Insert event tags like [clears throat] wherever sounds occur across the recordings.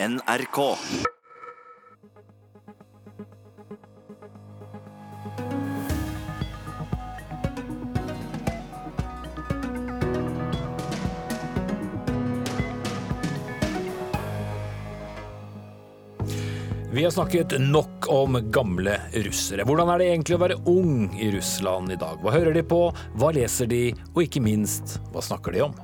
NRK. Vi har snakket nok om gamle russere. Hvordan er det egentlig å være ung i Russland i dag? Hva hører de på, hva leser de, og ikke minst, hva snakker de om?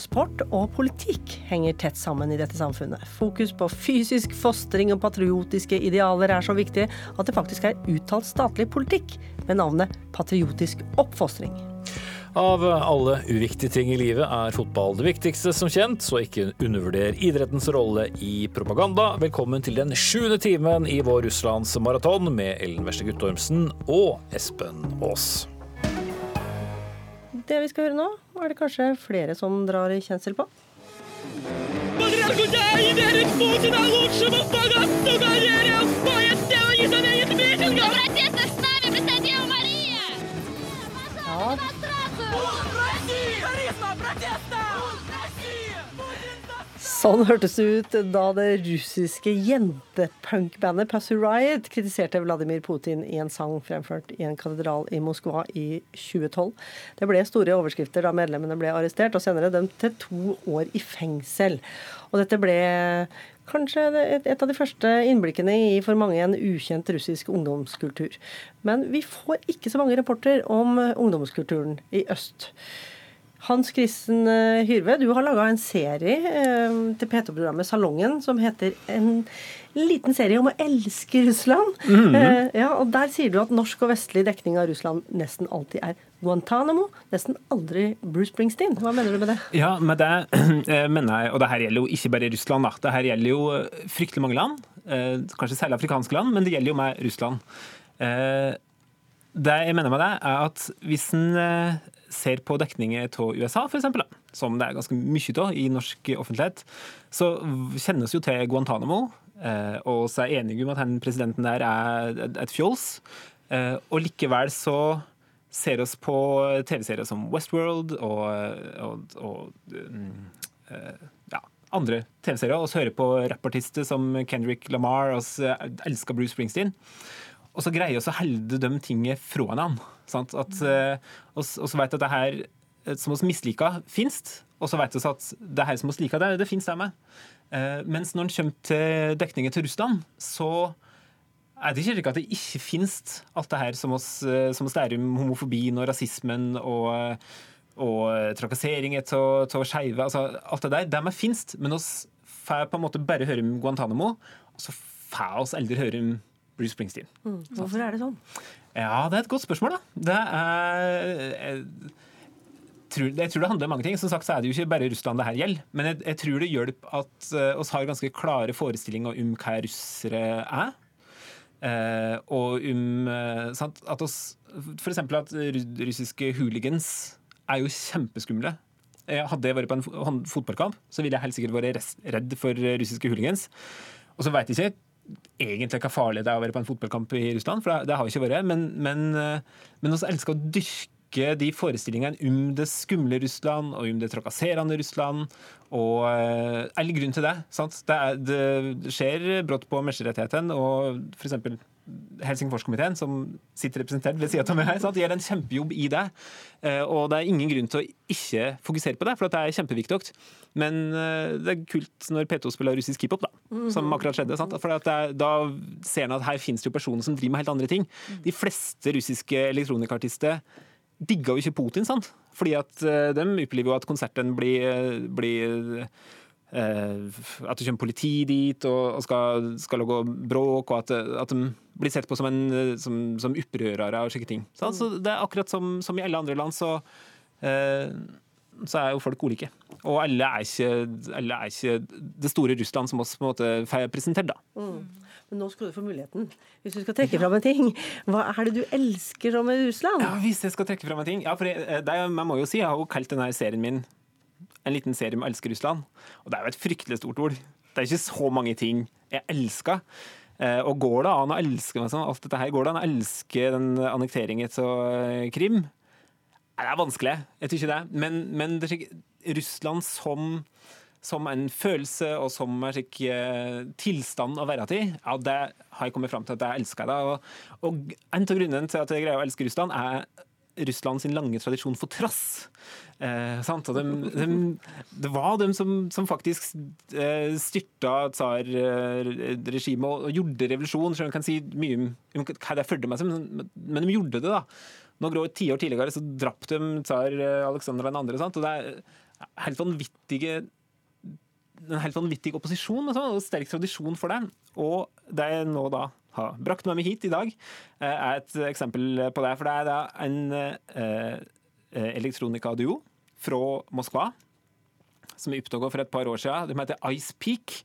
Sport og politikk henger tett sammen i dette samfunnet. Fokus på fysisk fostring og patriotiske idealer er så viktig at det faktisk er uttalt statlig politikk med navnet patriotisk oppfostring. Av alle uviktige ting i livet er fotball det viktigste, som kjent, så ikke undervurder idrettens rolle i propaganda. Velkommen til den sjuende timen i vår Russlandsmaraton med Ellen Verste Guttormsen og Espen Aas. Det vi skal høre nå, er det kanskje flere som drar i kjensel på. Ja. Sånn hørtes det ut da det russiske jentepunkbandet Pussy Riot kritiserte Vladimir Putin i en sang fremført i en katedral i Moskva i 2012. Det ble store overskrifter da medlemmene ble arrestert, og senere dømt til to år i fengsel. Og dette ble kanskje et et av de første innblikkene i for mange en ukjent russisk ungdomskultur. Men vi får ikke så mange rapporter om ungdomskulturen i øst. Hans Kristen eh, Hyrve, du har laga en serie eh, til P2-programmet Salongen som heter En liten serie om å elske Russland. eh, ja, og Der sier du at norsk og vestlig dekning av Russland nesten alltid er Guantánamo, nesten aldri Bruce Springsteen. Hva mener du med det? Ja, med det [clears throat] eh, mener jeg, og det her gjelder jo ikke bare Russland. da. Det her gjelder jo fryktelig mange land, eh, kanskje særlig afrikanske land, men det gjelder jo meg Russland. Det jeg mener med det, er at hvis en ser på dekninger av USA, f.eks., som det er ganske mye av i norsk offentlighet, så kjennes jo til Guantánamo, eh, og så er jeg enig om at den presidenten der er et fjols. Eh, Og likevel så ser oss på TV-serier som Westworld og, og, og mm, eh, ja, andre TV-serier, og så hører på rappartister som Kendrick Lamar, og så elsker Bruce Springsteen. Og så greier vi å holde de tingene fra hverandre. Sant? At, og, oss så vet at det her eh, som oss misliker, finst. Og så vet vi at det her som oss liker, det, det finnes der med. Eh, mens når en kommer til dekningen til Russland, så er det ikke slik at det ikke finnes alt det her som oss, som oss lærer om homofobien og rasismen og, og trakassering av skeive. Altså, alt det der, det med finst, men oss får på en måte bare høre om Guantánamo, og så får oss aldri høre om Bruce Springsteen. Hvorfor er det sånn? Ja, det er et godt spørsmål, da. Det er jeg tror, det handler om mange ting. Som sagt så er det jo ikke bare Russland det her gjelder. Men jeg, jeg tror det hjelper at uh, oss har ganske klare forestillinger om hva russere er. Uh, og om uh, sant, at oss eksempel at russiske hooligans er jo kjempeskumle. Hadde jeg vært på en fotballkamp, så ville jeg helt sikkert vært redd for russiske hooligans. Og så veit jeg ikke egentlig ikke er farlig det er å være på en fotballkamp i Russland, for det, har vi ikke vært. Men, men, eh, men også elsker å dyrke de forestillingene om det skumle Russland og om det trakasserende Russland. Og eh, all grunn til det. Sant? Det, er, det skjer brått på menneskerettighetene, og f.eks. Helsingforskomiteen, som sitter representert ved sida av meg her, sant? gjør en kjempejobb i det. Eh, Og det er ingen grunn til å ikke fokusere på det, for det er kjempeviktig. Men eh, det er kult når P2 spiller russisk hiphop, da, som akkurat skjedde. Sant? For at det er, da ser en at her finnes det jo personer som driver med helt andre ting. De fleste russiske elektronikartister digga jo ikke Putin, sant? Fordi at eh, de opplever jo at konserten blir, blir At det kommer politi dit og, skal, skal lage bråk, og at, at de blir sett på som, en, eh, som, som opprørere og slike ting. Så, Så det er akkurat som, som i alle andre land, så eh, så er jo folk ulike. Og alle er ikke, alle er ikke det store Russland som oss på en måte får presentert, da. Men nå skal du få muligheten. Hvis du skal trekke fram en ting, hva er det du elsker om Russland? Ja, Hvis jeg skal trekke fram en ting ja, for jeg, det er, Jeg må jo si, jeg har jo kalt denne serien min en liten serie om 'Elsker Russland. Og det er jo et fryktelig stort ord. Det er ikke så mange ting jeg elsker. Eh, Og går det an å elske meg sånn, alt dette her, går det an å elske den annekteringen av Krim? Nei, Det er vanskelig, jeg tror ikke det. Men, men det ikke, Russland som som en følelse og som en slik eh, tilstand å være til, ja, det har jeg kommet fram til at jeg elsker det. Og, og en av grunnene til at jeg greier å elske Russland, er Russland sin lange tradisjon for trass. Eh? Og de, de, det var dem som, som faktisk eh, styrta tsarregimet og, og gjorde revolusjon. Så man kan si mye om om hva det følte med seg, men, de gjorde det. da. Noen år, tiår tidligere så drap de tsar eh, Aleksander 2. Sant? Og det er helt vanvittige en helt vanvittig opposisjon og, sånn, og sterk tradisjon for det. Og det er nå da har brakt med meg hit i dag, eh, er et eksempel på det. For det er da en eh, elektronikaduo fra Moskva som er oppdaga for et par år siden. De heter Ice Peak.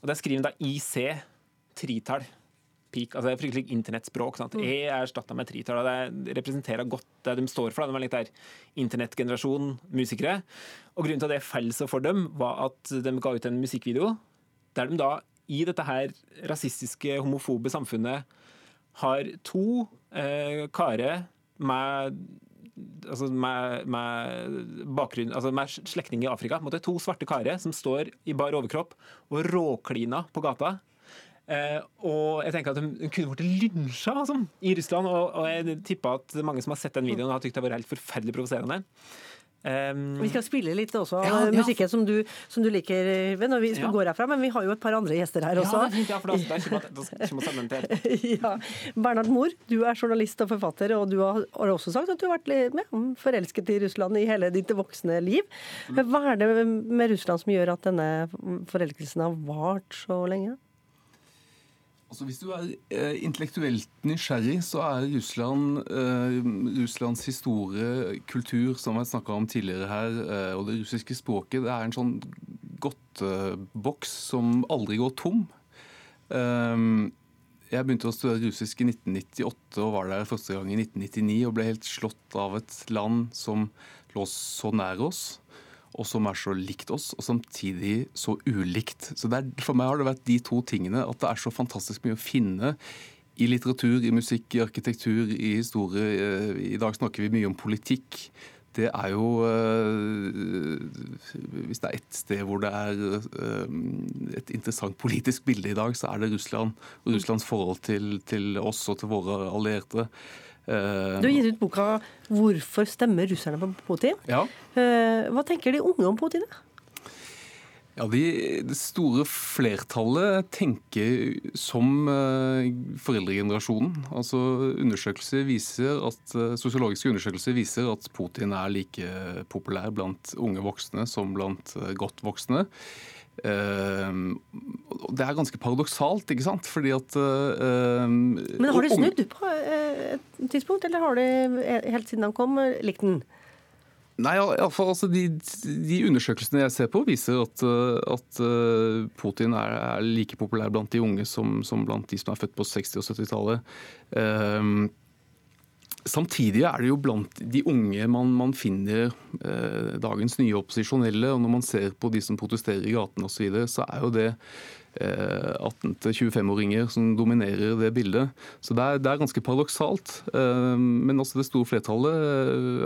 Og der skriver de da IC tritall. Peak, altså det er fryktelig internettspråk. Sant? E er erstatta med tritall. Det representerer godt det de står for. da. De er litt der internettgenerasjon musikere. Og Grunnen til at det faller så for dem, var at de ga ut en musikkvideo der de da i dette her rasistiske, homofobe samfunnet har to eh, karer med altså med, med bakgrunn, altså med slektning i Afrika. måte. To svarte karer som står i bar overkropp og råkliner på gata. Eh, og jeg tenker at de kunne blitt lynsja altså, i Russland. Og, og jeg tipper at mange som har sett den videoen, har tykt det har vært helt forferdelig provoserende. Um, Vi skal spille litt også Ja, ja. musikken som du, som du liker, Ved, når vi Ja. går herfra. Men vi har jo et par andre gjester her ja, også. det er fint, ja, for da, da kommer jeg- da kommer jeg sammen til [laughs] ja. Bernhard Mohr, du er journalist og forfatter, og du har, har også sagt at du har vært litt ja, forelsket i Russland i hele ditt voksne liv. Men Hva er det med Russland som gjør at denne forelskelsen har vart så lenge? Altså, hvis du er eh, intellektuelt nysgjerrig, så er Russland, eh, Russlands historie, kultur, som jeg snakka om tidligere her, eh, og det russiske språket, det er en sånn godteboks som aldri går tom. Eh, jeg begynte å studere russisk i 1998 og var der første gang i 1999 og ble helt slått av et land som lå så nær oss og som er så likt oss, og samtidig så ulikt. Så det er, For meg har det vært de to tingene, at det er så fantastisk mye å finne i litteratur, i musikk, i arkitektur, i historie. Eh, I dag snakker vi mye om politikk. Det er jo eh, Hvis det er ett sted hvor det er eh, et interessant politisk bilde i dag, så er det Russland. Og Russlands forhold til, til oss og til våre allierte. Eh, Du har gitt ut boka 'Hvorfor stemmer russerne på Putin'? ja. Eh, Hva tenker de unge om Putin? da? Ja, de, Det store flertallet tenker som eh, foreldregenerasjonen. Altså Undersøkelser viser at, Sosiologiske undersøkelser viser at Putin er like populær blant unge voksne som blant godt voksne. Eh, og det er ganske paradoksalt, ikke sant? Fordi at eh, Men har de snudd på eh, et tidspunkt, eller har de eh, helt siden han kom eh, likt den? Nei, i alle fall, altså de, de undersøkelsene jeg ser på, viser at, uh, at Putin er, er like populær blant de unge som, som blant de som er født på 60- og 70-tallet. Um, Samtidig er det jo blant de unge man, man finner eh, dagens nye opposisjonelle. og Når man ser på de som protesterer i gatene osv., så, videre, så er jo det eh, 18-25-åringer som dominerer det bildet. Så det er, det er ganske paradoksalt. Eh, men også det store flertallet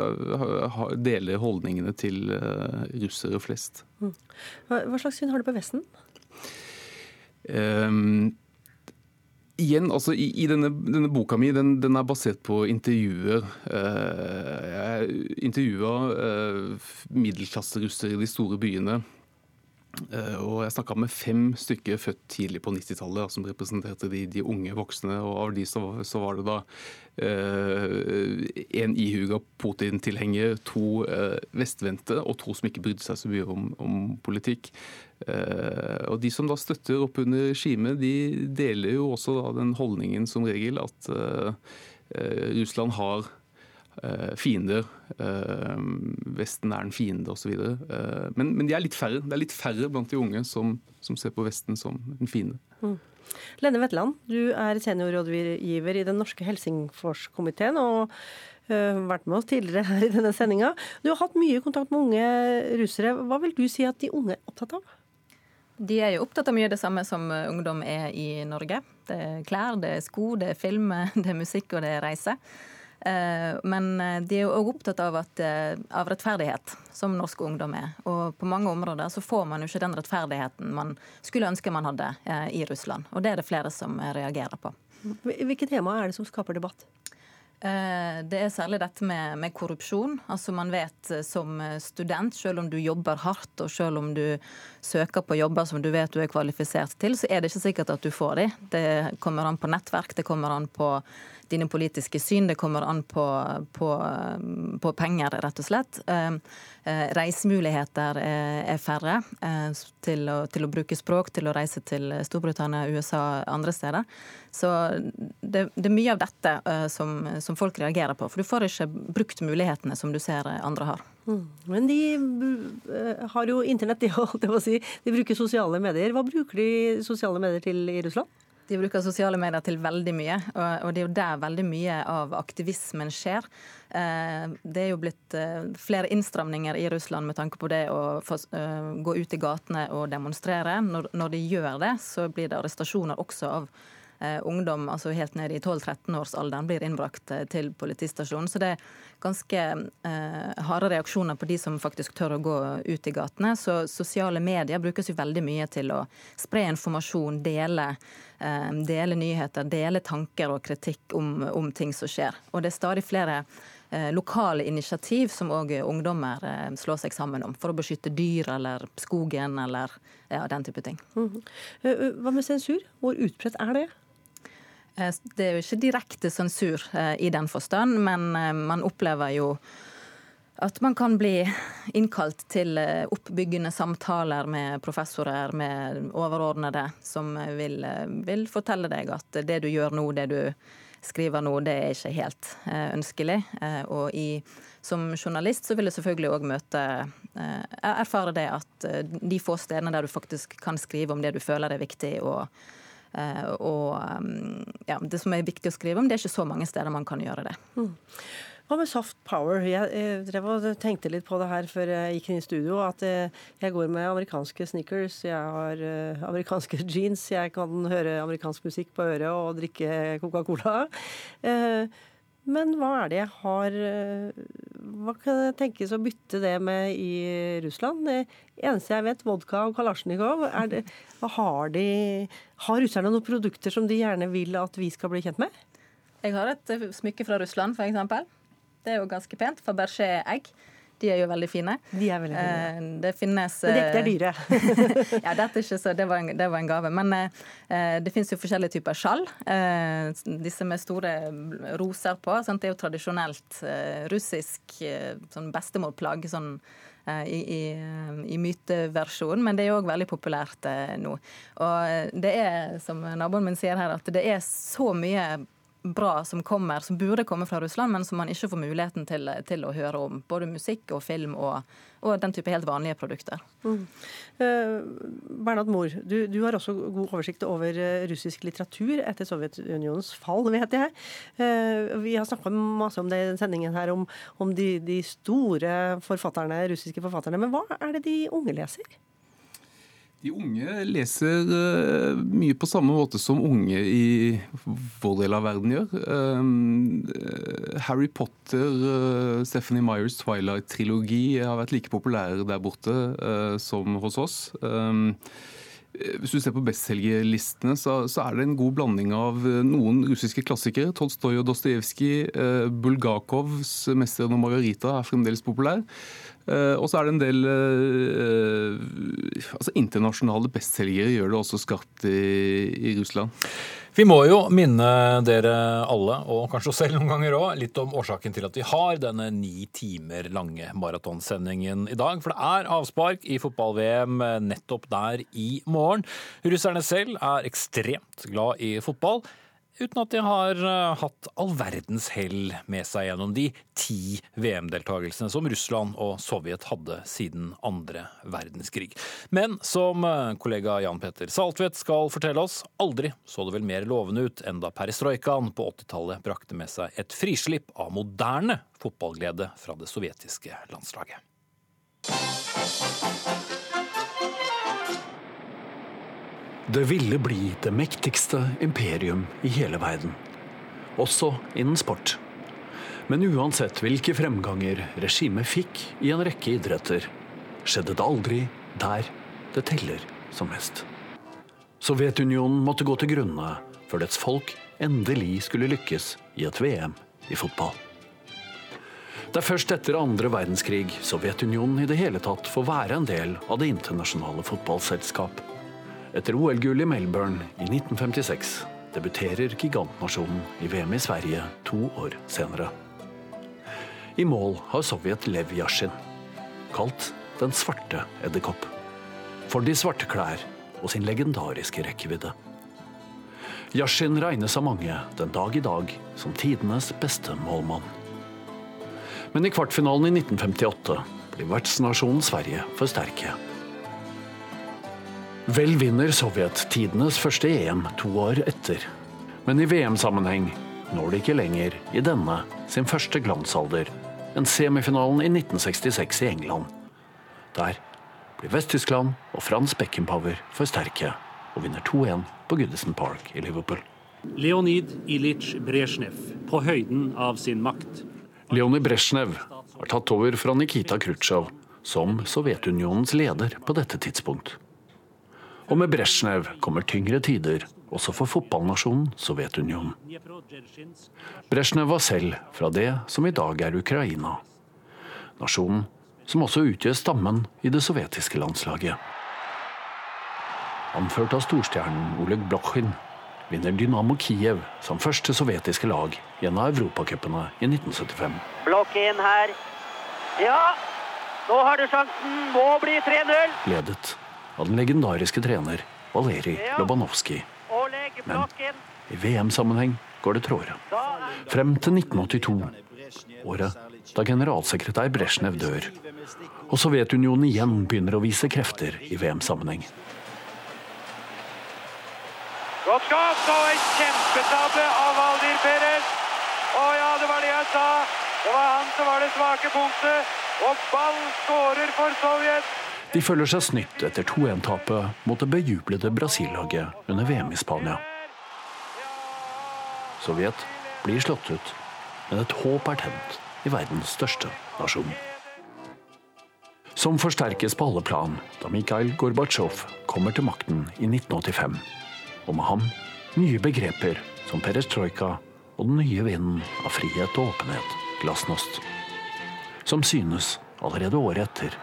eh, deler holdningene til eh, russere flest. Hva, hva slags syn har du på Vesten? Ehm, igjen, altså i, i denne, denne boka mi, den, den er basert på intervjuer. Eh, jeg intervjua uh, middelklasserussere i de store byene. Eh, og jeg snakka med fem stykker født tidlig på 90-tallet, som representerte de, de unge voksne. Og av de så, så var det da eh, en ihuga Putin-tilhenger, to eh, vestvendte og to som ikke brydde seg så mye om, om politikk. Eh, og De som da støtter opp under regimet, de deler jo også da den holdningen som regel at eh, eh, Russland har fiender. Vesten er en fiende osv. Men, men de er litt færre. Det er litt færre blant de unge som, som ser på Vesten som en fiende. Lenne Wetland, du er seniorrådgiver i den norske Helsingforskomiteen og har vært med oss tidligere her i denne sendinga. Du har hatt mye kontakt med unge russere. Hva vil du si at de unge er opptatt av? De er jo opptatt av mye av det samme som ungdom er i Norge. Det er klær, det er sko, det er film, [laughs] det er musikk og det er reise. Eh, Men eh, de er jo òg opptatt av, at, eh, av rettferdighet, som norsk ungdom er. Og på mange områder så får man jo ikke den rettferdigheten man skulle ønske man hadde eh, i Russland. Og det er det flere som eh, reagerer på. Hvilke tema er det som skaper debatt? Eh, Det er særlig dette med, med korrupsjon. Altså Man vet eh, som student, selv om du jobber hardt og selv om du søker på jobber som du vet du er kvalifisert til, så er det ikke sikkert at du får de. Det kommer an på nettverk, det kommer an på dine politiske syn, det kommer an på, på, på penger, rett og slett. Eh, eh, Reisemuligheter er er færre eh, til å, til å bruke språk, til å reise til Storbritannia, USA, andre steder. Så det, det er mye av dette eh, som, som folk reagerer på. For du får ikke brukt mulighetene som du ser andre har. Men de eh, har jo internett, de, holdt jeg på si. De bruker sosiale medier. Hva bruker de sosiale medier til i Russland? De bruker sosiale medier til veldig mye, og det er jo der veldig mye av aktivismen skjer. Eh, Det er jo blitt eh, flere innstramninger i Russland med tanke på det å eh, gå ut i gatene og demonstrere. Når, de gjør det, så blir det arrestasjoner også av ungdom altså helt ned i 12-13-årsalderen blir innbrakt eh, til politistasjonen. Så det er ganske eh, harde reaksjoner på de som faktisk tør å gå ut i gatene. Så sosiale medier brukes jo veldig mye til å spre informasjon, dele, eh, dele nyheter, dele tanker og kritikk om, om ting som skjer. Og det er stadig flere eh, lokale initiativ som òg ungdommer eh, slår seg sammen om, for å beskytte dyr eller skogen eller ja, den type ting. Mm -hmm. Hva med sensur? Hvor utbredt er det? Eh, Det er jo ikke direkte sensur eh, i den forstand, men eh, man opplever jo at man kan bli innkalt til oppbyggende samtaler med professorer, med overordnede, som vil, vil fortelle deg at det du gjør nå, det du skriver nå, det er ikke helt ønskelig. Og i, som journalist så vil jeg selvfølgelig òg møte Erfare det at de få stedene der du faktisk kan skrive om det du føler er viktig, og og um, ja, det som er viktig å skrive om, det er ikke så mange steder man kan gjøre det. Hva med soft power? Jeg, eh, drev og tenkte litt på det her før jeg gikk inn i studio. At eh, jeg går med amerikanske sneakers, jeg har eh, amerikanske [laughs] jeans, jeg kan høre amerikansk musikk på øret og drikke Coca-Cola. Men hva er det jeg har eh, Hva kan jeg tenkes å bytte det med i Russland? Det eneste jeg vet, vodka og kalasjnikov. Det, har de Har russerne noen produkter som de gjerne vil at vi skal bli kjent med? Jeg har et smykke fra Russland, f.eks. Det er jo ganske pent. Fabergé-egg. De er jo veldig fine. De er veldig fine. Eh, Det finnes Men det, det er dyre. [laughs] ja, dette er ikke så, det, var en, det var en gave. Men eh, det finnes jo forskjellige typer skjall. Eh, disse med store roser på. Sant? Det er jo tradisjonelt eh, russisk eh, sånn bestemorplagg. sånn eh, i, i, i myteversjon, men det er òg veldig populært eh, nå. Og eh, det er, som naboen min sier her, at det er så mye bra som kommer, som burde komme fra Russland, men som man ikke får muligheten til, til å høre om. Både musikk og film og, og den type helt vanlige produkter. Eh, Bernhard Mohr, du, du har også god oversikt over eh, russisk litteratur etter Sovjetunionens fall, vet jeg. Eh, Vi har snakka masse om det i sendingen her, om, om de, de store forfatterne, russiske forfatterne. Men hva er det de unge leser? De unge leser eh, mye på samme måte som unge i vår del av verden gjør. Um, eh, Harry Potter, eh, Stephanie Myers Twilight-trilogi har vært like populære der borte eh, som hos oss. Eh, hvis du ser på bestselgerlistene, så, er det en god blanding av eh, noen russiske klassikere. Tolstoj og Dostojevskij. Eh, Bulgakovs 'Mesteren og Margarita' er fremdeles populær. Eh, og så er det en del eh, altså internasjonale bestselgere gjør det også skarpt i, i Russland. Vi må jo minne dere alle, og kanskje oss selv noen ganger òg, litt om årsaken til at vi har denne ni timer lange maratonsendingen i dag. For det er avspark i fotball-VM nettopp der i morgen. Russerne selv er ekstremt glad i fotball. Uten at de har eh, hatt all verdens hell med seg gjennom de ti VM-deltakelsene som Russland og Sovjet hadde siden andre verdenskrig. Men som eh, kollega Jan Petter Saltvedt skal fortelle oss, aldri så det vel mer lovende ut enn da perestrojkaen på 80-tallet brakte med seg et frislipp av moderne fotballglede fra det sovjetiske landslaget. Det ville bli det mektigste imperium i hele verden. Også innen sport. Men uansett hvilke fremganger regimet fikk i en rekke idretter, skjedde det aldri der det teller som mest. Sovjetunionen måtte gå til grunne før dets folk endelig skulle lykkes i et VM i fotball. Det er først etter andre verdenskrig Sovjetunionen i det hele tatt får være en del av det internasjonale fotballselskap. Etter OL-gull i Melbourne i 1956 debuterer gigantnasjonen i VM i Sverige to år senere. I mål har Sovjet Lev Yashin, kalt Den svarte edderkopp, for de svarte klær og sin legendariske rekkevidde. Yashin regnes av mange den dag i dag som tidenes beste målmann. Men i kvartfinalen i 1958 blir vertsnasjonen Sverige for sterke. Vel vinner Sovjet tidenes første EM to år etter. Men i VM-sammenheng når de ikke lenger i denne sin første glansalder enn semifinalen i 1966 i England. Der blir Vest-Tyskland og Frans Beckenpower for sterke og vinner 2-1 på Goodison Park i Liverpool. Leonid Ilic Brezjnev på høyden av sin makt. Leonid Brezjnev har tatt over fra Nikita Khrusjtsjov som Sovjetunionens leder på dette tidspunkt. Og med Brezjnev kommer tyngre tider også for fotballnasjonen Sovjetunionen. Brezjnev var selv fra det som i dag er Ukraina. Nasjonen som også utgjør stammen i det sovjetiske landslaget. Anført av storstjernen Oleg Blokhin vinner Dynamo Kiev som første sovjetiske lag i en av europacupene i 1975. Blokhin her. Ja, nå har du sjansen. Må bli 3-0. Ledet av den legendariske trener Valerij Lobanovskij. Men i VM-sammenheng går det tråere. Frem til 1982, året da generalsekretær Brezjnev dør, og Sovjetunionen igjen begynner å vise krefter i VM-sammenheng. Godt skapt og en kjempetabbe av Valdir Perez. Å ja, det var det jeg sa. Det var han som var det svake punktet. Og ball skårer for Sovjet. De føler seg snytt etter 2-1-tapet mot det bejublede Brasil-laget under VM i Spania. Sovjet blir slått ut, men et håp er tent i verdens største nasjon. Som forsterkes på alle plan da Mikhail Gorbatsjov kommer til makten i 1985. Og med ham nye begreper som perestrojka og den nye vinden av frihet og åpenhet, glasnost. Som synes allerede året etter,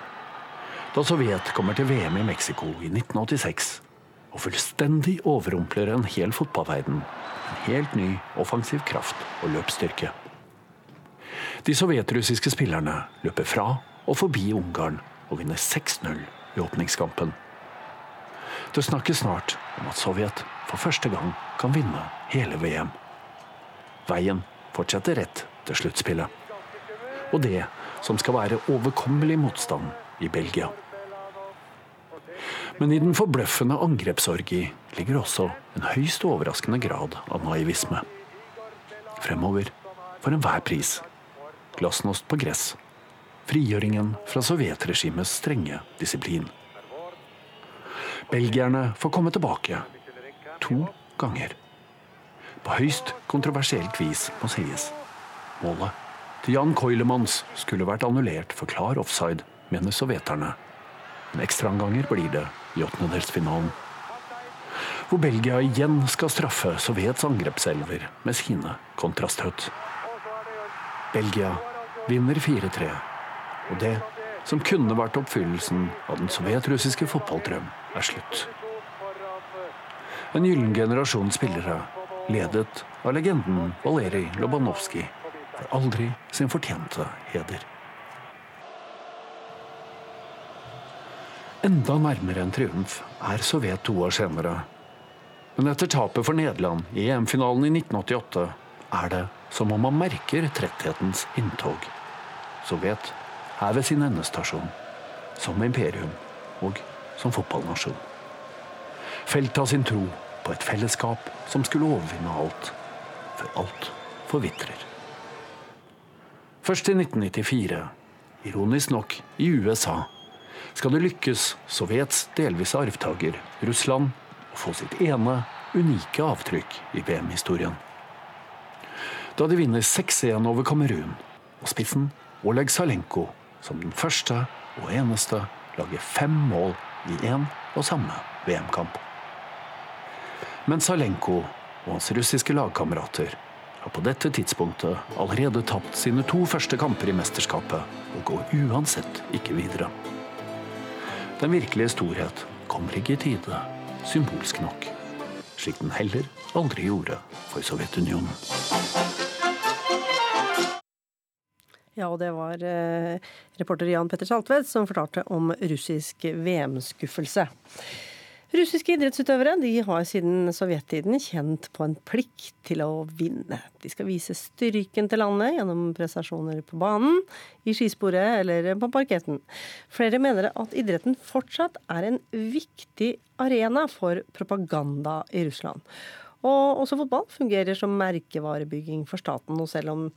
da Sovjet kommer til VM i Mexico i 1986 og fullstendig overrumpler en hel fotballverden. En helt ny offensiv kraft og løpsstyrke. De sovjetrussiske spillerne løper fra og forbi Ungarn og vinner 6-0 i åpningskampen. Det snakkes snart om at Sovjet for første gang kan vinne hele VM. Veien fortsetter rett til sluttspillet. Og det som skal være overkommelig motstand i Belgia. Men i den forbløffende angrepsorgi ligger også en høyst overraskende grad av naivisme. Fremover, for enhver pris, glasnost på gress, frigjøringen fra sovjetregimets strenge disiplin. Belgierne får komme tilbake to ganger. På høyst kontroversielt vis, må sies. Målet til Jan Koilemans skulle vært annullert for klar offside, mener sovjeterne. Men ekstraomganger blir det i åttendedelsfinalen. Hvor Belgia igjen skal straffe Sovjets angrepselver med sine kontraststøt. Belgia vinner 4-3, og det som kunne vært oppfyllelsen av den sovjetrussiske fotballdrøm, er slutt. En gyllen generasjon spillere, ledet av legenden Valerij Lobanovskij, får aldri sin fortjente heder. Enda nærmere en triumf er Sovjet to år senere. Men etter tapet for Nederland i EM-finalen i 1988 er det som om man merker tretthetens inntog. Sovjet er ved sin endestasjon, som imperium og som fotballnasjon. Felt av sin tro på et fellesskap som skulle overvinne alt, for alt forvitrer. Først i 1994, ironisk nok i USA, skal det lykkes Sovjets delvise arvtaker, Russland, å få sitt ene, unike avtrykk i VM-historien. da de vinner 6-1 over Kamerun. Og spissen Oleg Salenko, som den første og eneste, lager fem mål i én og samme VM-kamp. Men Salenko og hans russiske lagkamerater har på dette tidspunktet allerede tapt sine to første kamper i mesterskapet og går uansett ikke videre. Den virkelige storhet kommer ikke i tide, symbolsk nok. Slik den heller aldri gjorde for Sovjetunionen. Ja, og det var eh, reporter Jan Petter Saltvedt som fortalte om russisk VM-skuffelse. Russiske idrettsutøvere de har siden sovjettiden kjent på en plikt til å vinne. De skal vise styrken til landet gjennom prestasjoner på banen, i skisporet eller på parketten. Flere mener at idretten fortsatt er en viktig arena for propaganda i Russland. Og også fotball fungerer som merkevarebygging for staten. Og selv om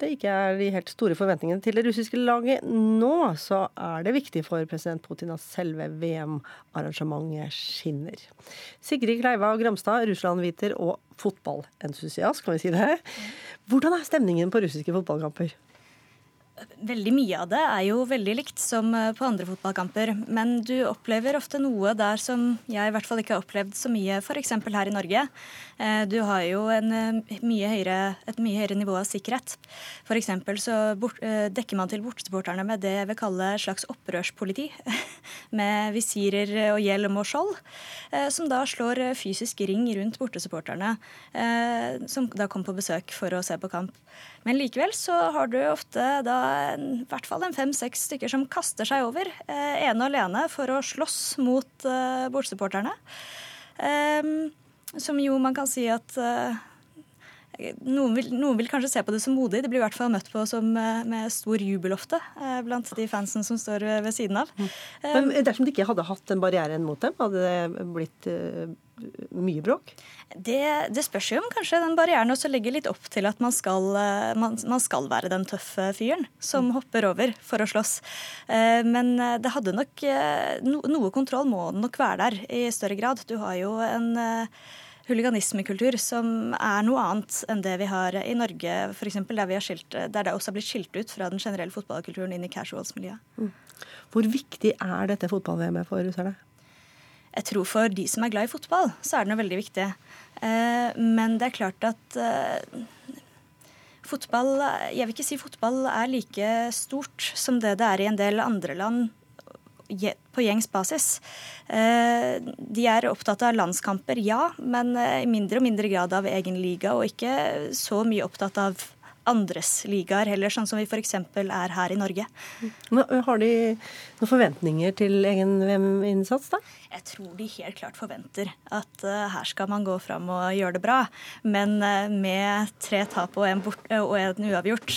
det ikke er de helt store forventningene til det russiske laget nå, så er det viktig for president Putin at selve VM-arrangementet skinner. Sigrid Kleiva Gramstad, Russland-viter og fotballentusiast, kan vi si det. Hvordan er stemningen på russiske fotballkamper? Veldig mye av det er jo veldig likt som eh, på andre fotballkamper. Men du opplever ofte noe der som jeg i hvert fall ikke har opplevd så mye, f.eks. her i Norge. Eh, du har jo en, eh, mye høyere, et mye høyere nivå av sikkerhet. F.eks. så bort, dekker man til bortesupporterne med det jeg vil kalle slags opprørspoliti. [laughs] Med visirer og hjelm og skjold. Som da slår fysisk ring rundt bortesupporterne, som da kom på besøk for å se på kamp. Men likevel så har du ofte da i hvert fall en fem-seks stykker som kaster seg over, eh, ene og alene, for å slåss mot eh, bortsupporterne. Eh, som jo man kan si at eh, noen vil, noen vil, kanskje se på det som modig. Det blir i hvert fall møtt på som, eh, med stor jubel ofte eh, blant de fansen som står ved siden av. Mm. Men dersom de ikke hadde hatt den barrieren mot dem, hadde det blitt mye bråk? Det, det, spørs jo om kanskje den barrieren også legger litt opp til at man skal, man, man skal være den tøffe fyren som mm. hopper over for å slåss. Uh, men det hadde nok no, Noe kontroll må nok være der i større grad. Du har jo en huliganismekultur som er noe annet enn det vi har i Norge, f.eks. Der, der det også har blitt skilt ut fra den generelle fotballkulturen inn i casuals-miljøet. Mm. Hvor viktig er dette fotball-VM-et for russerne? Jeg tror for de som er glad i fotball, så er det noe veldig viktig. Eh, men det er klart at eh, fotball Jeg vil ikke si fotball er like stort som det det er i en del andre land på gjengs basis. Eh, de er opptatt av landskamper, ja, men i mindre og mindre grad av egen liga, og ikke så mye opptatt av andres ligaer heller, sånn som vi f.eks. er her i Norge. Har de noen forventninger til egen VM-innsats, da? Jeg tror de helt klart forventer at uh, her skal man gå fram og gjøre det bra. Men uh, med tre tap og en, bort, uh, og en uavgjort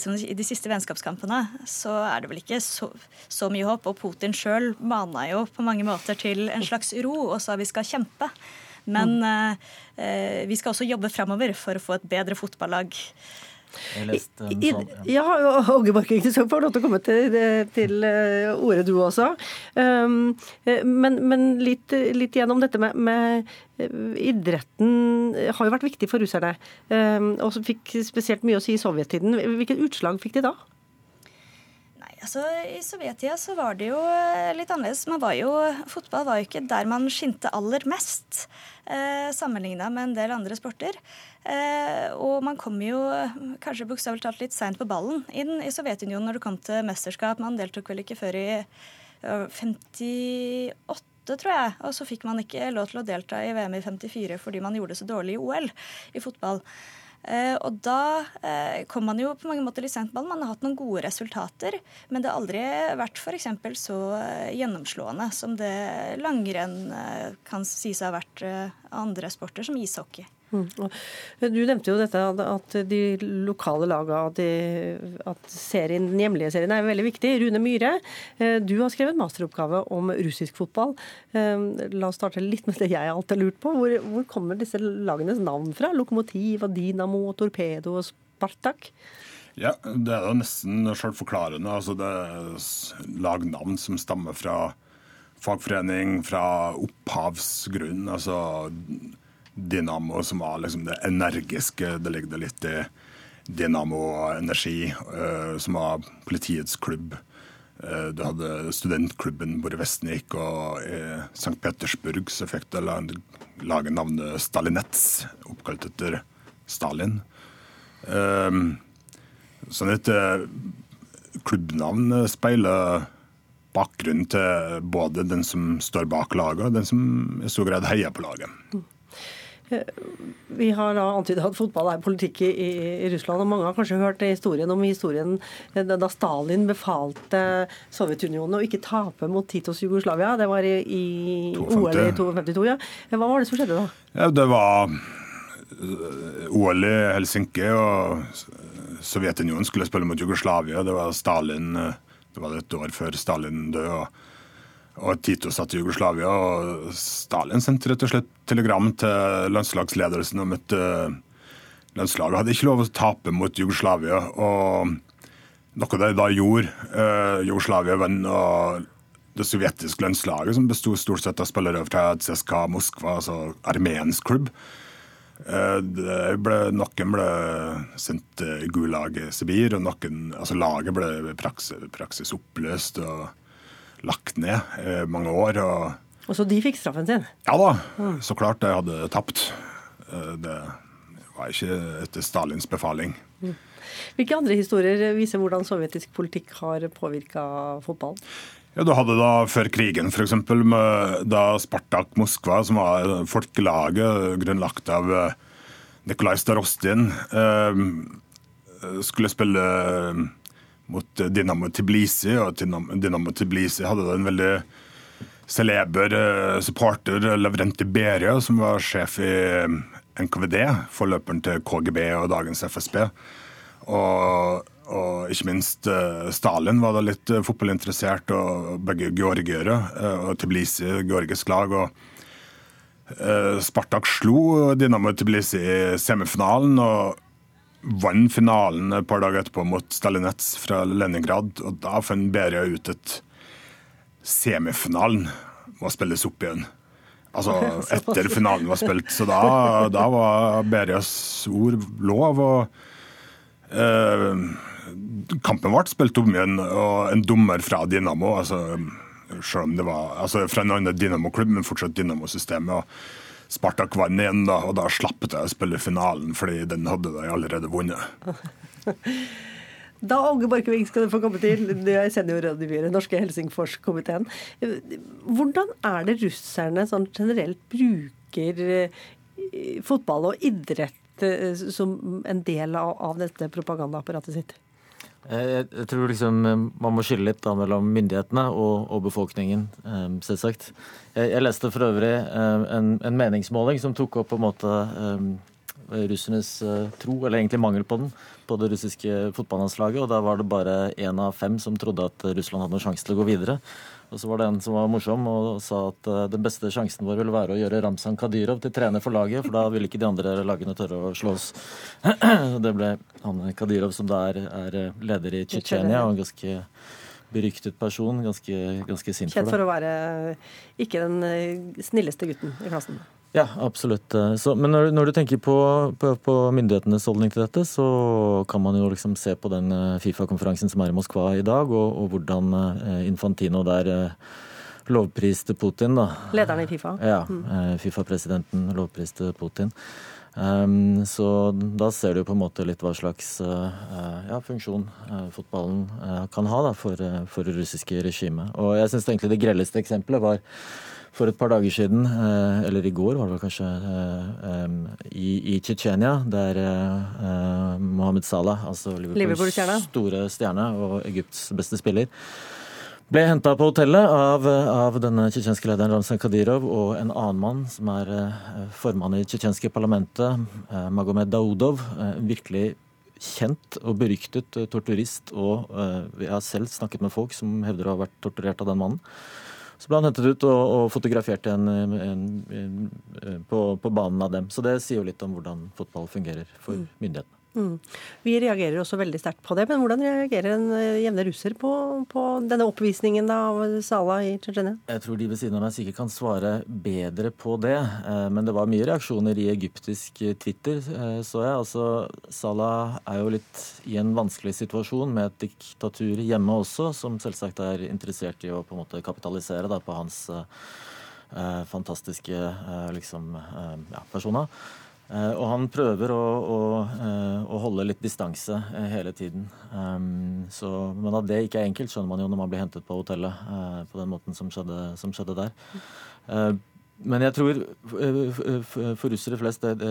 som i de siste vennskapskampene, så er det vel ikke så, så mye håp. Og Putin sjøl mana jo på mange måter til en slags ro og sa vi skal kjempe. Men mm. vi skal også jobbe framover for å få et bedre fotballag. Jeg leste en sånn, ja. ja, Åge Borchgrevink, du skal få lov til å komme til, til uh, ordet, du også. Um, eh, men, men litt, litt, gjennom dette med, med, eh, Idretten har jo vært viktig for russerne. Um, og fikk spesielt mye å si i sovjettiden. Hvilket utslag fikk de da? Altså, I sovjettida så var det jo litt annerledes. Man var jo, fotball var jo ikke der man skinte aller mest, eh, sammenligna med en del andre sporter. Eh, og man kom jo kanskje bokstavelig talt litt seint på ballen inn i Sovjetunionen når det kom til mesterskap. Man deltok vel ikke før i 58 tror jeg. Og så fikk man ikke lov til å delta i VM i 54 fordi man gjorde det så dårlig i OL i fotball. Eh, og da eh, kom man jo på mange måter litt sent på. Man har hatt noen gode resultater, men det har aldri vært f.eks. så eh, gjennomslående som det langrenn kan sies å ha vært andre sporter, som ishockey. Mm. Du nevnte jo dette at de lokale lagene, at, serien, den hjemlige serien er veldig viktig. Rune Myhre, eh, du har skrevet masteroppgave om russisk fotball. Eh, la oss starte litt med det jeg alltid har lurt på. Hvor, hvor kommer disse lagenes navn fra? Lokomotiv, Dinamo, Torpedo og Spartak? Ja, Det er da nesten selvforklarende. Altså, det er lagnavn som stammer fra fagforening, fra opphavsgrunn. altså Dynamo, som var liksom det energiske. Det ligger litt i Dynamo Energi, eh, som var politiets klubb. Eh, Du hadde studentklubben Borevestnik, og i St. Petersburg så fikk du lage navnet Stalinets, oppkalt etter Stalin. Um, sånn et eh, klubbnavn speiler bakgrunnen til både den som står bak laget, og den som i stor grad heier på laget. Vi har da antydet at fotball er politikk i, i Russland, og mange har kanskje hørt historien om historien da Stalin befalte Sovjetunionen å ikke tape mot Titos Jugoslavia. Det var i, i OL i 52, ja. Hva var det som skjedde da? Ja, det var eh, OL i Helsinki, og Sovjetunionen skulle spille mot Jugoslavia. Det var Stalin eh, Det var et år før Stalin døde. Og Tito satt i Jugoslavia, og Stalin sendte rett og slett telegram til landslagsledelsen om at eh, landslaget hadde ikke lov å tape mot Jugoslavia. Og noe de da gjorde eh, Jugoslavia vant, og det sovjetiske landslaget, som besto stort sett av spillere fra CSKA Moskva, altså armensk klubb, eh, ble, noen ble sendt til Gulag Sibir, og noen, altså laget ble praksis, praksis oppløst og lagt ned i mange år. og Og så de fikk straffen sin. ja da, så klart Jeg hadde tapt. Eh, Det var ikke etter Stalins befaling. Hvilke andre historier viser hvordan sovjetisk politikk har påvirka fotballen? Ja, Du hadde da før krigen f.eks. da Spartak Moskva, som var folkelaget grunnlagt av Nikolaj Starostin, eh, skulle spille eh, mot Dinamo Tbilisi, og Dinamo Tbilisi hadde da en veldig celeber eh, supporter, Lavrenti Beria, som var sjef i eh, NKVD, forløperen til KGB og dagens FSB. Og, og ikke minst eh, Stalin var da litt eh, fotballinteressert, og begge georgiere. eh, Og Tbilisi, georgisk lag. og eh, Spartak slo Dinamo Tbilisi i semifinalen og vant finalen et par dager etterpå mot Stalinets fra Leningrad. Og da fant Beria ut at semifinalen må spilles opp igjen. Altså [laughs] etter finalen var spilt. Så da, da var Berias ord lov. og eh, Kampen ble spilt om igjen, og en dommer fra Dynamo altså, selv om det var altså, fra en annen Dynamo-klubb, men fortsatt Dynamo-systemet. og Spartak vant igjen, da, og da slapp jeg å spille finalen, fordi den hadde de allerede vunnet. Da, Åge Borchgrevink, skal du få komme til. Du er seniorrådgiver i Norske Helsingforskomiteen. Hvordan er det russerne sånn generelt bruker eh, fotball og idrett eh, som en del av, dette propagandaapparatet sitt? Jeg, jeg tror liksom eh, man må skille litt da mellom myndighetene og, og befolkningen, eh, selvsagt. Jeg, jeg leste for øvrig eh, en, en meningsmåling som tok opp på en måte eh, russernes eh, tro, eller egentlig mangel på den, på det russiske fotballandslaget. Og da var det bare én av fem som trodde at Russland hadde noen sjanse til å gå videre. Og så var det en som var morsom og sa at uh, den beste sjansen vår ville være å gjøre Ramzan Kadyrov til trener for laget, for da ville ikke de andre lagene tørre å slå oss. [clears throat] Det ble han Kadyrov som da er, er leder i Tsjetsjenia, og en ganske beryktet person. Ganske, ganske sint Kjent for for å være ikke den eh, snilleste gutten i klassen. Ja, absolutt. Så, men når, når du tenker på, på, på myndighetenes holdning til dette, så kan man jo liksom se på den eh, Fifa-konferansen som er i Moskva i dag, og, og hvordan eh, Infantino der eh, lovpriste Putin. da. Lederen i Fifa. Ja, Mm. eh, Fifa-presidenten lovpriste Putin. Um, så da ser du på en måte litt hva slags uh, ja, funksjon uh, fotballen uh, kan ha da, for, for det russiske regimet. Og jeg syns egentlig det grelleste eksempelet var for et par dager siden, eller i går var det kanskje, em, i, i Tsjetsjenia, der Mohammed Salah, altså Liverpools store stjerne og Egypts beste spiller, ble henta på hotellet av, av denne tsjetsjenske lederen Ramzan Kadyrov og en annen mann som er eh, formann i det tsjetsjenske parlamentet, eh, Magomed Daudov. eh, virkelig kjent og beryktet torturist, og jeg har selv snakket med folk som hevder å ha vært torturert av den mannen. Så ble han hentet ut og, og fotografert igjen en, en, en, på, på banen av dem. Så det sier jo litt om hvordan fotball fungerer for Mm. myndighetene. Mm. Vi reagerer også veldig sterkt på det, men hvordan reagerer en eh, jevne russer på, på denne oppvisningen av Salah i Tsjetsjenia? Jeg tror de ved siden av meg sikkert kan svare bedre på det. Eh, men det var mye reaksjoner i egyptisk eh, Twitter, så jeg. Altså, Salah er jo litt i en vanskelig situasjon med et diktatur hjemme også, som selvsagt er interessert i å på en måte kapitalisere da, på hans fantastiske liksom, ja, personer. Eh, og han prøver å, å, eh, å, holde litt distanse eh, hele tiden. Um, så, men at det ikke er enkelt, skjønner man jo når man blir hentet på hotellet på den måten som skjedde, som skjedde der. Men jeg tror for russere flest det, det,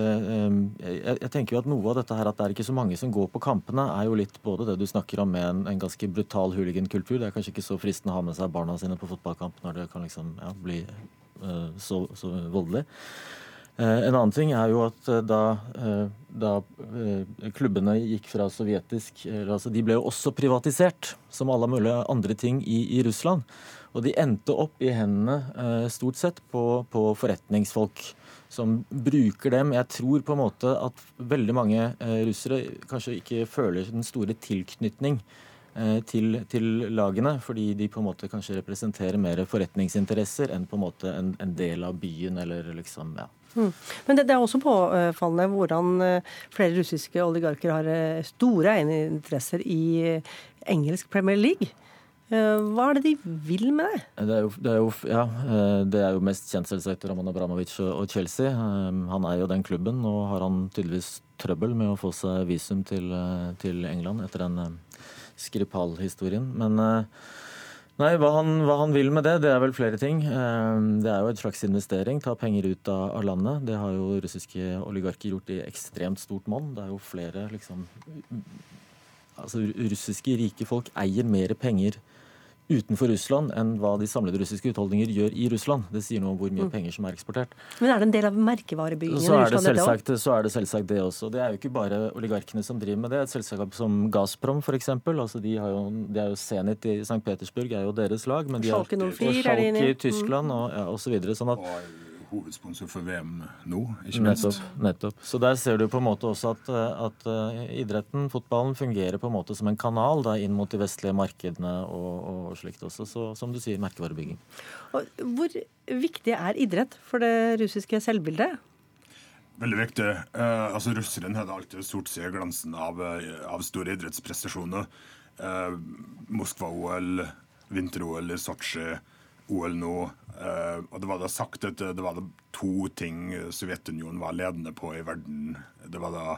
jeg, jeg, tenker jo at noe av dette her at det er ikke så mange som går på kampene, er jo litt både det du snakker om med en, en ganske brutal hooligankultur. Det er kanskje ikke så fristende å ha med seg barna sine på fotballkamp når det kan liksom ja, bli så, så voldelig. Eh, en annen ting er jo at eh, da, eh, da klubbene gikk fra sovjetisk altså De ble jo også privatisert, som alle mulige andre ting i, i Russland. Og de endte opp i hendene stort sett på, på, forretningsfolk som bruker dem. Jeg tror på en måte at veldig mange russere kanskje ikke føler den store tilknytning til, til, lagene, fordi de på en måte kanskje representerer mer forretningsinteresser enn på en måte en, en del av byen eller liksom ja, Mm. Men det, det, er også påfallende hvordan eh, flere russiske oligarker har eh, store eierinteresser i eh, engelsk Premier League. Hva er det de vil med det? Det er jo, det er jo, ja, det er jo mest kjent selvsagt Roman Abramovic og Chelsea. Han er jo den klubben. Nå har han tydeligvis trøbbel med å få seg visum til, til England etter den Skripal-historien. Men Nei, hva han, hva han, vil med det, det er vel flere ting. Ehm, det er jo et slags investering. Ta penger ut av landet. Det har jo russiske oligarker gjort i ekstremt stort monn. Det er jo flere liksom Altså russiske rike folk eier mer penger utenfor Russland enn hva de samlede russiske husholdninger gjør i Russland. Det sier noe om hvor mye mm. penger som er eksportert. Men er det en del av merkevarebyggingen så er det selvsagt, Så er det selvsagt det også. Det er jo ikke bare oligarkene som driver med det. Et selskap som Gazprom f.eks. Altså de, har jo, de er jo Zenit i St. Petersburg er jo deres lag. Men de har, og Schalke i Tyskland og, ja, og så videre. Sånn at hovedsponsor for VM nå, ikke minst. Nettopp, nettopp. Så der ser du på en måte også at, at uh, idretten, fotballen, fungerer på en måte som en kanal da, inn mot de vestlige markedene og, og slikt også. Så som du sier, merkevarebygging. Og hvor viktig er idrett for det russiske selvbildet? Veldig viktig. Eh, altså Russeren hadde alltid stort sett glansen av, uh, av store idrettsprestasjoner. Eh, Moskva-OL, vinter-OL i Sotsji, OL nå. Uh, og det var da sagt at det var da to ting Sovjetunionen var ledende på i verden. Det var da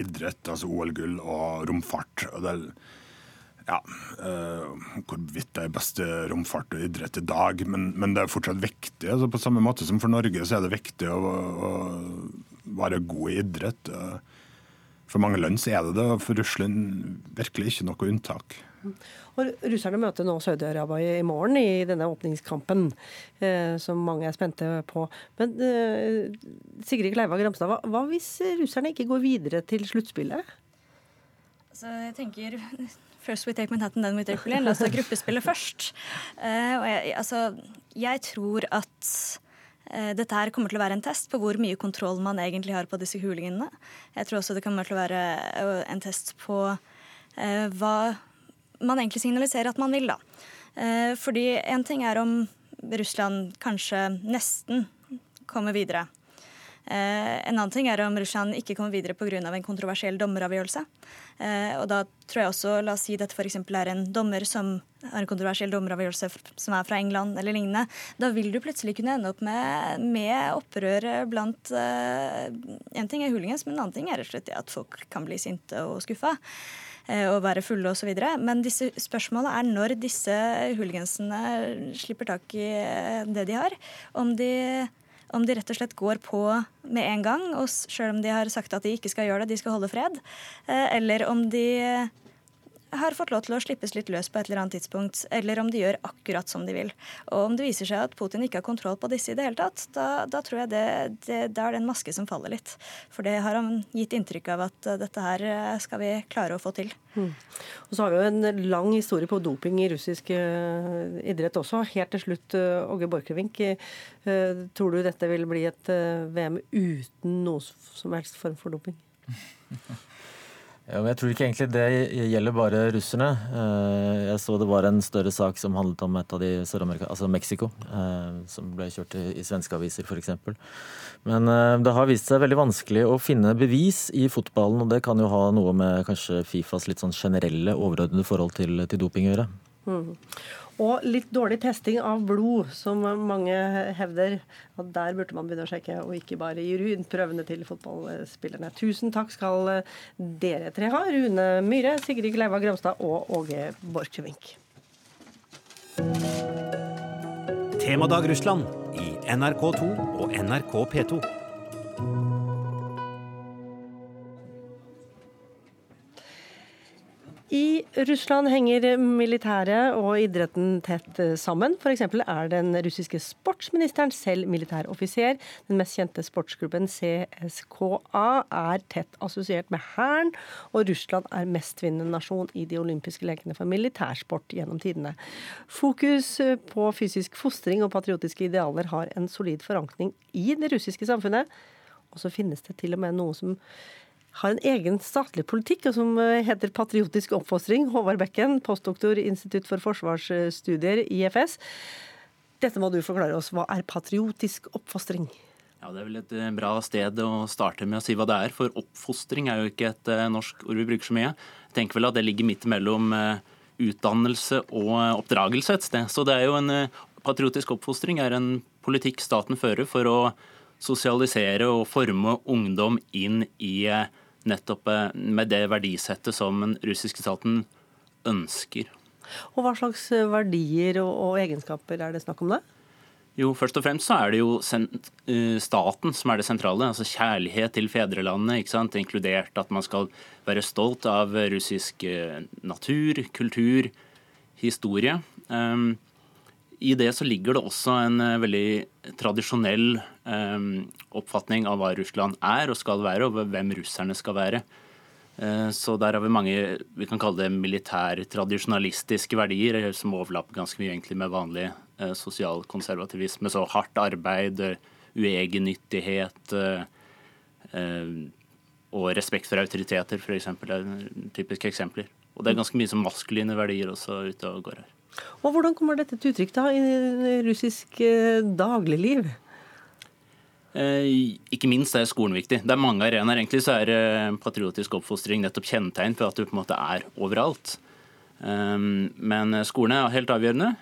idrett, altså OL-gull, og romfart. Og det, ja, uh, Hvorvidt det er beste romfart og idrett i dag, men, men det er fortsatt viktig. Altså på samme måte som for Norge så er det viktig å, å være god i idrett. For mange land så er det det, og for Russland virkelig ikke noe unntak. Og Russerne møter nå Saudi-Arabia i morgen i denne åpningskampen, eh, som mange er spente på. Men eh, Sigrid Kleiva Gramstad, hva, hvis russerne ikke går videre til sluttspillet? Altså, jeg tenker [laughs] First we take Manhattan, then we take Berlin. La oss ta gruppespillet først. Og jeg, altså, jeg tror at dette her kommer til å være en test på hvor mye kontroll man egentlig har på disse hooliganene. Jeg tror også det kommer til å være en test på eh, hva man egentlig signaliserer at man vil, da. Eh, fordi en ting er om Russland kanskje nesten kommer videre. Eh, en annen ting er om Russland ikke kommer videre pga. en kontroversiell dommeravgjørelse. Eh, og da tror jeg også, la oss si dette f.eks. er en dommer som har en kontroversiell dommeravgjørelse som er fra England eller lignende. Da vil du plutselig kunne ende opp med, med opprør blant En ting er hooligans, men en annen ting er rett og slett at folk kan bli sinte og skuffa. Eh, og være fulle osv. Men disse spørsmålet er når disse hooligansene slipper tak i eh, det de har. Om de, om de rett og slett går på med en gang, og selv om de har sagt at de ikke skal gjøre det, de skal holde fred. Eh, eller om de har fått lov til å slippes litt løs på et eller annet tidspunkt, eller om de gjør akkurat som de vil. Og om det viser seg at Putin ikke har kontroll på disse i det hele tatt, da, da tror jeg det, det, det, er det en maske som faller litt. For det har han gitt inntrykk av at uh, dette her uh, skal vi klare å få til. Mm. Og så har vi jo en lang historie på doping i russisk uh, idrett også. Helt til slutt, Åge Borchgrevink, tror du dette vil bli et VM uten noe som helst form for doping? [laughs] Ja, jeg tror ikke egentlig det gjelder bare russerne. Eh, jeg så det var en større sak som handlet om et av de Sør-Amerika, altså Mexico, eh, som ble kjørt i svenske aviser f.eks. Men eh, det har vist seg veldig vanskelig å finne bevis i fotballen, og det kan jo ha noe med kanskje Fifas litt sånn generelle overordnede forhold til, til doping å gjøre. Og litt dårlig testing av blod, som mange hevder. Og der burde man begynne å sjekke, og ikke bare gi urinprøvene til fotballspillerne. Tusen takk skal dere tre ha. Rune Myhre, Sigrid Kleiva Gramstad og Åge Borchgrevink. Temadag Russland i NRK2 og NRK P2. I Russland henger militæret og idretten tett sammen. F.eks. er den russiske sportsministeren selv militæroffiser. Den mest kjente sportsklubben CSKA er tett assosiert med Hæren, og Russland er mestvinnende nasjon i de olympiske lekene for militærsport gjennom tidene. Fokus på fysisk fostring og patriotiske idealer har en solid forankring i det russiske samfunnet. Og så finnes det til og med noe som har en egen statlig politikk som eh, heter Patriotisk oppfostring. Håvard Bekken, postdoktor Institutt for forsvarsstudier, IFS. Dette må du forklare oss. Hva er patriotisk oppfostring? Ja, Det er vel et eh, bra sted å starte med å si hva det er. For oppfostring er jo ikke et eh, norsk ord vi bruker så mye. Jeg tenker vel at det ligger midt mellom utdannelse og oppdragelse et sted. Så det er jo en patriotisk oppfostring er en politikk staten fører for å sosialisere og forme ungdom inn i nettopp eh, med det verdisettet som den russiske staten ønsker. Og Hva slags eh, verdier og, egenskaper er det snakk om det? Jo, Først og fremst så er det jo eh, staten som er det sentrale. altså Kjærlighet til fedrelandet, ikke sant? inkludert at man skal være stolt av russisk natur, kultur, historie. Um, i det så ligger det også en eh, veldig tradisjonell eh, oppfatning av hva Russland er og skal være, og hvem russerne skal være. Eh, så der har vi mange vi kan kalle det militærtradisjonalistiske verdier, som overlapper ganske mye egentlig med vanlig sosialkonservativisme. Så hardt arbeid, uegennyttighet og respekt for autoriteter, f.eks. er typiske eksempler. Og det er ganske mye som maskuline verdier også ute og går her. Og Hvordan kommer dette til uttrykk da i russisk eh, dagligliv? Eh, ikke minst er skolen viktig. Det er mange arenaer. Egentlig så er eh, patriotisk oppfostring nettopp kjennetegn for at du på en måte er overalt. Um, men skolen er helt avgjørende.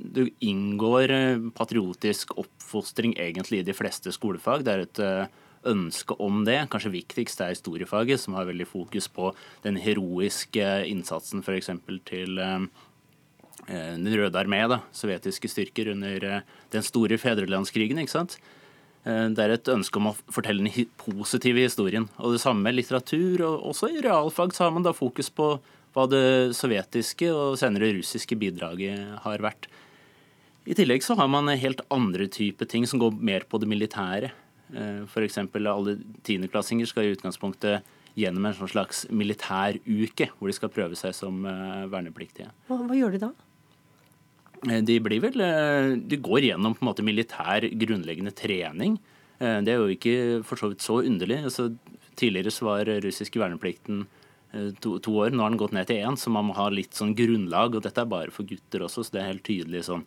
Du inngår eh, patriotisk oppfostring egentlig i de fleste skolefag. Det er et eh, ønske om det. Kanskje viktigst er historiefaget, som har veldig fokus på den heroiske innsatsen f.eks. til Eh, den røde armé, da, sovjetiske styrker under eh, den store fedrelandskrigen. ikke sant? Eh, det er et ønske om å fortelle den positive historien. Og det samme med litteratur. og Også i realfag så har man da fokus på hva det sovjetiske og senere russiske bidraget har vært. I tillegg så har man helt andre typer ting som går mer på det militære. F.eks. alle tiendeklassinger skal i utgangspunktet gjennom en sånn slags militæruke, hvor de skal prøve seg som vernepliktige. Hva, hva gjør de da? Eh, de, blir vel, eh, de går gjennom på en måte militær grunnleggende trening. Eh, det er jo ikke for så vidt så underlig. Altså, tidligere så var russiske verneplikten to, to, år, nå har den gått ned til én, så man må ha litt sånn grunnlag. Og dette er bare for gutter også, så det er helt tydelig sånn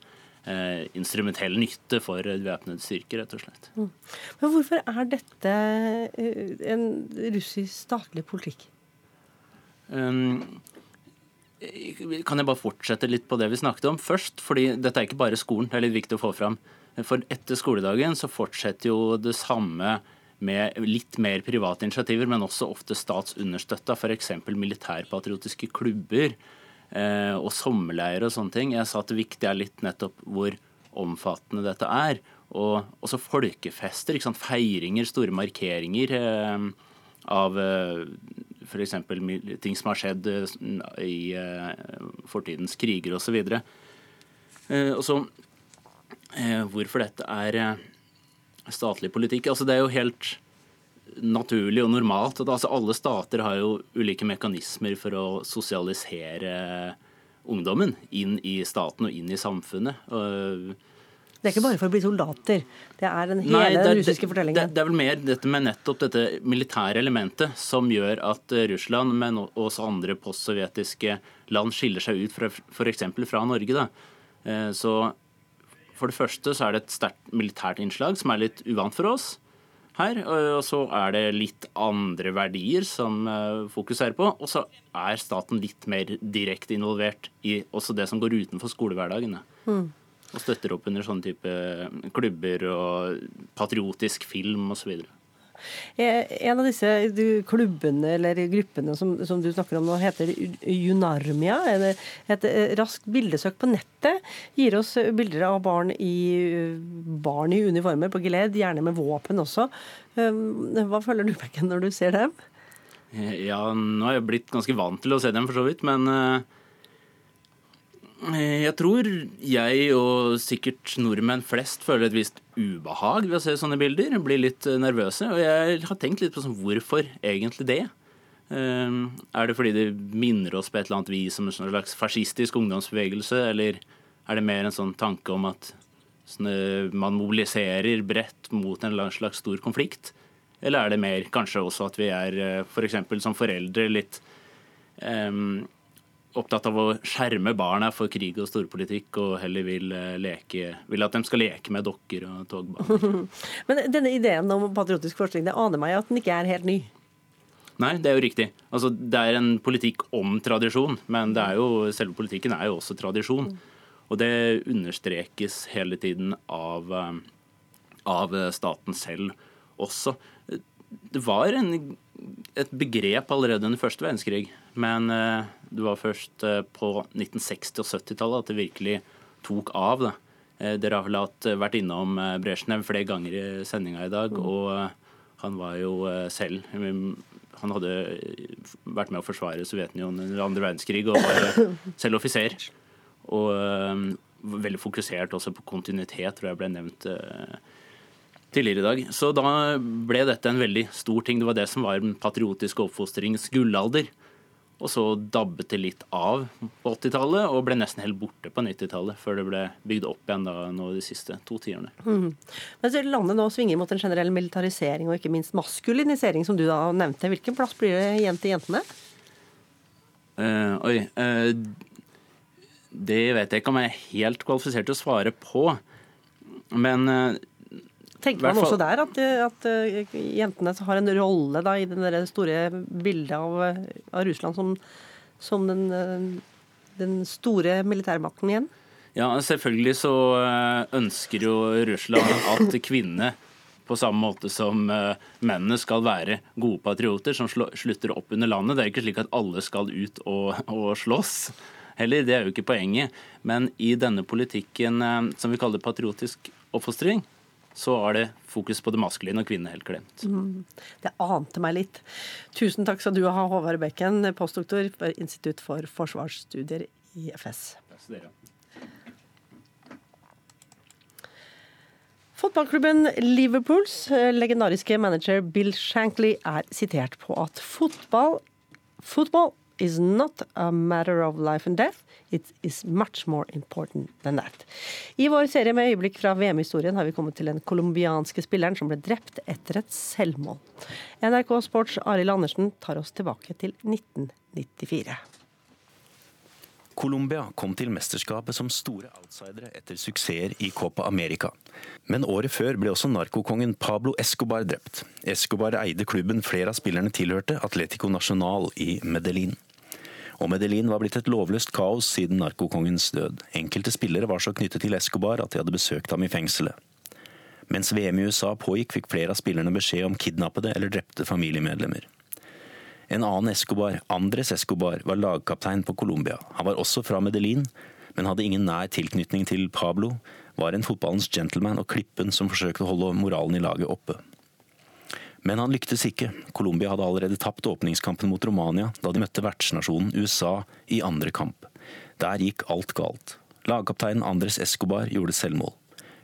eh, instrumentell nytte for væpnede styrker, rett og slett. Mm. Men hvorfor er dette en russisk statlig politikk? Um, kan jeg bare fortsette litt på det vi snakket om først? fordi dette er ikke bare skolen. Det er litt viktig å få fram. For etter skoledagen så fortsetter jo det samme med litt mer private initiativer, men også ofte statsunderstøtta, f.eks. militærpatriotiske klubber eh, og sommerleirer og sånne ting. Jeg sa at det viktige er litt nettopp hvor omfattende dette er. Og også folkefester, feiringer, store markeringer eh, av eh, f.eks. ting som har skjedd eh, i eh, fortidens kriger osv. Og, og så hvorfor dette er statlig politikk. Altså Det er jo helt naturlig og normalt. at altså Alle stater har jo ulike mekanismer for å sosialisere ungdommen inn i staten og inn i samfunnet. Det er ikke bare for å bli soldater. Det er den hele Nei, det, den russiske russiske det, fortellingen. det er vel mer dette med nettopp dette militære elementet som gjør at eh, Russland, men også andre postsovjetiske land, skiller seg ut f.eks. fra Norge. Da. Eh, Så for det første så er det et sterkt militært innslag som er litt uvant for oss her. Og så er det litt andre verdier som eh, fokuserer på. Og så er staten litt mer direkte involvert i også det som går utenfor skolehverdagen. da. Mm. Og støtter opp under sånne type klubber og patriotisk film osv. Eh, En av disse klubbene eller gruppene som, som du snakker om nå, heter Junarmia. En- Et eh, raskt bildesøk på nettet gir oss bilder av barn i, barn i uniformer på geledd, gjerne med våpen også. Um, Hva føler du, Bekken, når du ser dem? Ja, nå har jeg blitt ganske vant til å se dem, for så vidt, men eh, jeg tror jeg og sikkert nordmenn flest føler et visst ubehag ved å se sånne bilder. Blir litt eh, nervøse. Og jeg har tenkt litt på sånn, hvorfor egentlig det? Eh, Er det fordi det minner oss på et eller annet vis om en sånn slags fascistisk ungdomsbevegelse, eller er det mer en sånn tanke om at eh, man mobiliserer bredt mot en slags stor konflikt? Eller er det mer kanskje også at vi er f.eks. For som foreldre litt em, opptatt av å skjerme barna for krig og storpolitikk, og heller vil, eh, leke, vil at de skal leke med dokker og togbaner? [laughs] Men denne ideen om patriotisk forskning, det aner meg at den ikke er helt ny. Nei, det er jo riktig. Altså, det er en politikk om tradisjon, men det er jo, selve politikken er jo også tradisjon. Og det understrekes hele tiden av, eh, av staten selv også. Det var en, et begrep allerede under første verdenskrig, men eh, det var først eh, på 1960- og 70-tallet at det virkelig tok av. Eh, Dere har vel vært innom Brezjnev flere ganger i sendinga i dag, og eh, han var jo selv mm, Han hadde vært med å forsvare Sovjetunionen under andre verdenskrig og var selv offiser. Og veldig fokusert også på kontinuitet, tror jeg ble nevnt tidligere i dag. Så da ble dette en veldig stor ting. Det var det som var den patriotiske oppfostringens gullalder. Og så dabbet det litt av på 80-tallet, og ble nesten helt borte på 90-tallet, før det ble bygd opp igjen da, nå de siste to tiårene. Mm. Mens landet nå svinger mot en generell militarisering og ikke minst maskulinisering, som du da nevnte. Hvilken plass blir det igjen til jentene? Uh, oi. uh, det vet jeg ikke om jeg er helt kvalifisert til å svare på. Men eh, Tenker man også der at, at eh, jentene har en rolle da, i det store bildet av, eh, av Russland som, som den, eh, den store militærmakten igjen? Ja, selvfølgelig så ønsker jo Russland at kvinnene på samme måte som mennene skal være gode patrioter som slutter opp under landet. Det er ikke slik at alle skal ut og, og slåss. Heller, det er jo ikke poenget. Men i denne politikken som vi kaller patriotisk oppfostring, så er det fokus på det maskuline og kvinnene helt glemt. Mm. Det ante meg litt. Tusen takk skal du ha, Håvard Bekken, postdoktor for Institutt for forsvarsstudier i FS. Takk skal dere. Fotballklubben Liverpools eh, legendariske manager Bill Shankly er sitert på at fotball Football is not a matter of life and death. It is much more important than that. I vår serie med øyeblikk fra VM-historien har vi kommet til den colombianske spilleren som ble drept etter et selvmål. NRK Sports Arild Andersen tar oss tilbake til 1994. Colombia kom til mesterskapet som store outsidere etter suksesser i Copa America. Men året før ble også narkokongen Pablo Escobar drept. Escobar eide klubben flere av spillerne tilhørte, Atletico Nacional i Medellin. Og Medellin var blitt et lovløst kaos siden narkokongens død. Enkelte spillere var så knyttet til Escobar at de hadde besøkt ham i fengselet. Mens VM i USA pågikk, fikk flere av spillerne beskjed om kidnappede eller drepte familiemedlemmer. En annen Escobar, Andres Escobar, var lagkaptein på Colombia. Han var også fra Medellin, men hadde ingen nær tilknytning til Pablo, var en fotballens gentleman og klippen som forsøkte å holde moralen i laget oppe. Men han lyktes ikke. Colombia hadde allerede tapt åpningskampen mot Romania da de møtte vertsnasjonen USA i andre kamp. Der gikk alt galt. Lagkapteinen Andres Escobar gjorde selvmål.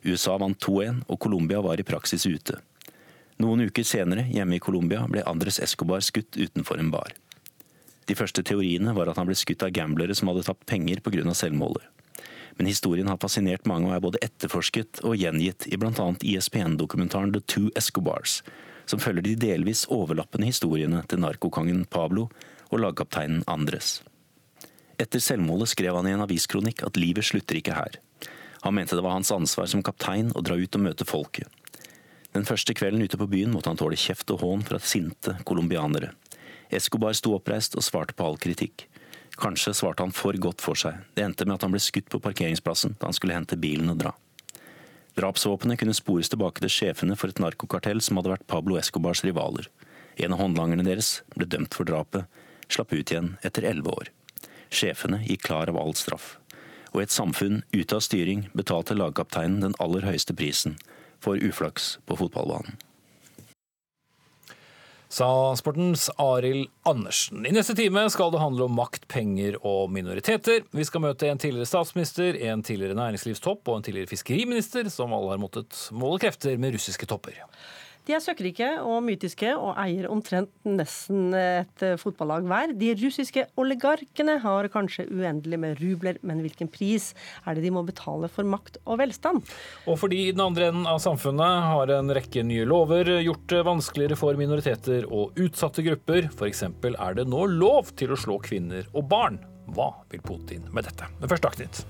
USA vant 2-1, og Colombia var i praksis ute. Noen uker senere, hjemme i Colombia, ble Andres Escobar skutt utenfor en bar. De første teoriene var at han ble skutt av gamblere som hadde tapt penger pga selvmålet. Men historien har fascinert mange og er både etterforsket og gjengitt i bl.a. ISPN-dokumentaren The Two Escobars, som følger de delvis overlappende historiene til narkokongen Pablo og lagkapteinen Andres. Etter selvmålet skrev han i en aviskronikk at livet slutter ikke her. Han mente det var hans ansvar som kaptein å dra ut og møte folket. Den første kvelden ute på byen måtte han tåle kjeft og hån fra sinte colombianere. Escobar sto oppreist og svarte på all kritikk. Kanskje svarte han for godt for seg. Det endte med at han ble skutt på parkeringsplassen da han skulle hente bilen og dra. Drapsvåpenet kunne spores tilbake til sjefene for et narkokartell som hadde vært Pablo Escobars rivaler. En av håndlangerne deres ble dømt for drapet, slapp ut igjen etter elleve år. Sjefene gikk klar av all straff. Og i et samfunn ute av styring betalte lagkapteinen den aller høyeste prisen for uflaks på fotballbanen. Sa sportens Arild Andersen. I neste time skal det handle om makt, penger og minoriteter. Vi skal møte en tidligere statsminister, en tidligere næringslivstopp og en tidligere fiskeriminister, som alle har måttet måle krefter med russiske topper. De er søkkrike og mytiske og eier omtrent nesten et fotballag hver. De russiske oligarkene har kanskje uendelig med rubler, men hvilken pris er det de må betale for makt og velstand? Og fordi i den andre enden av samfunnet har en rekke nye lover gjort det vanskeligere for minoriteter og utsatte grupper. F.eks. er det nå lov til å slå kvinner og barn. Hva vil Putin med dette? Men først Dagsnytt.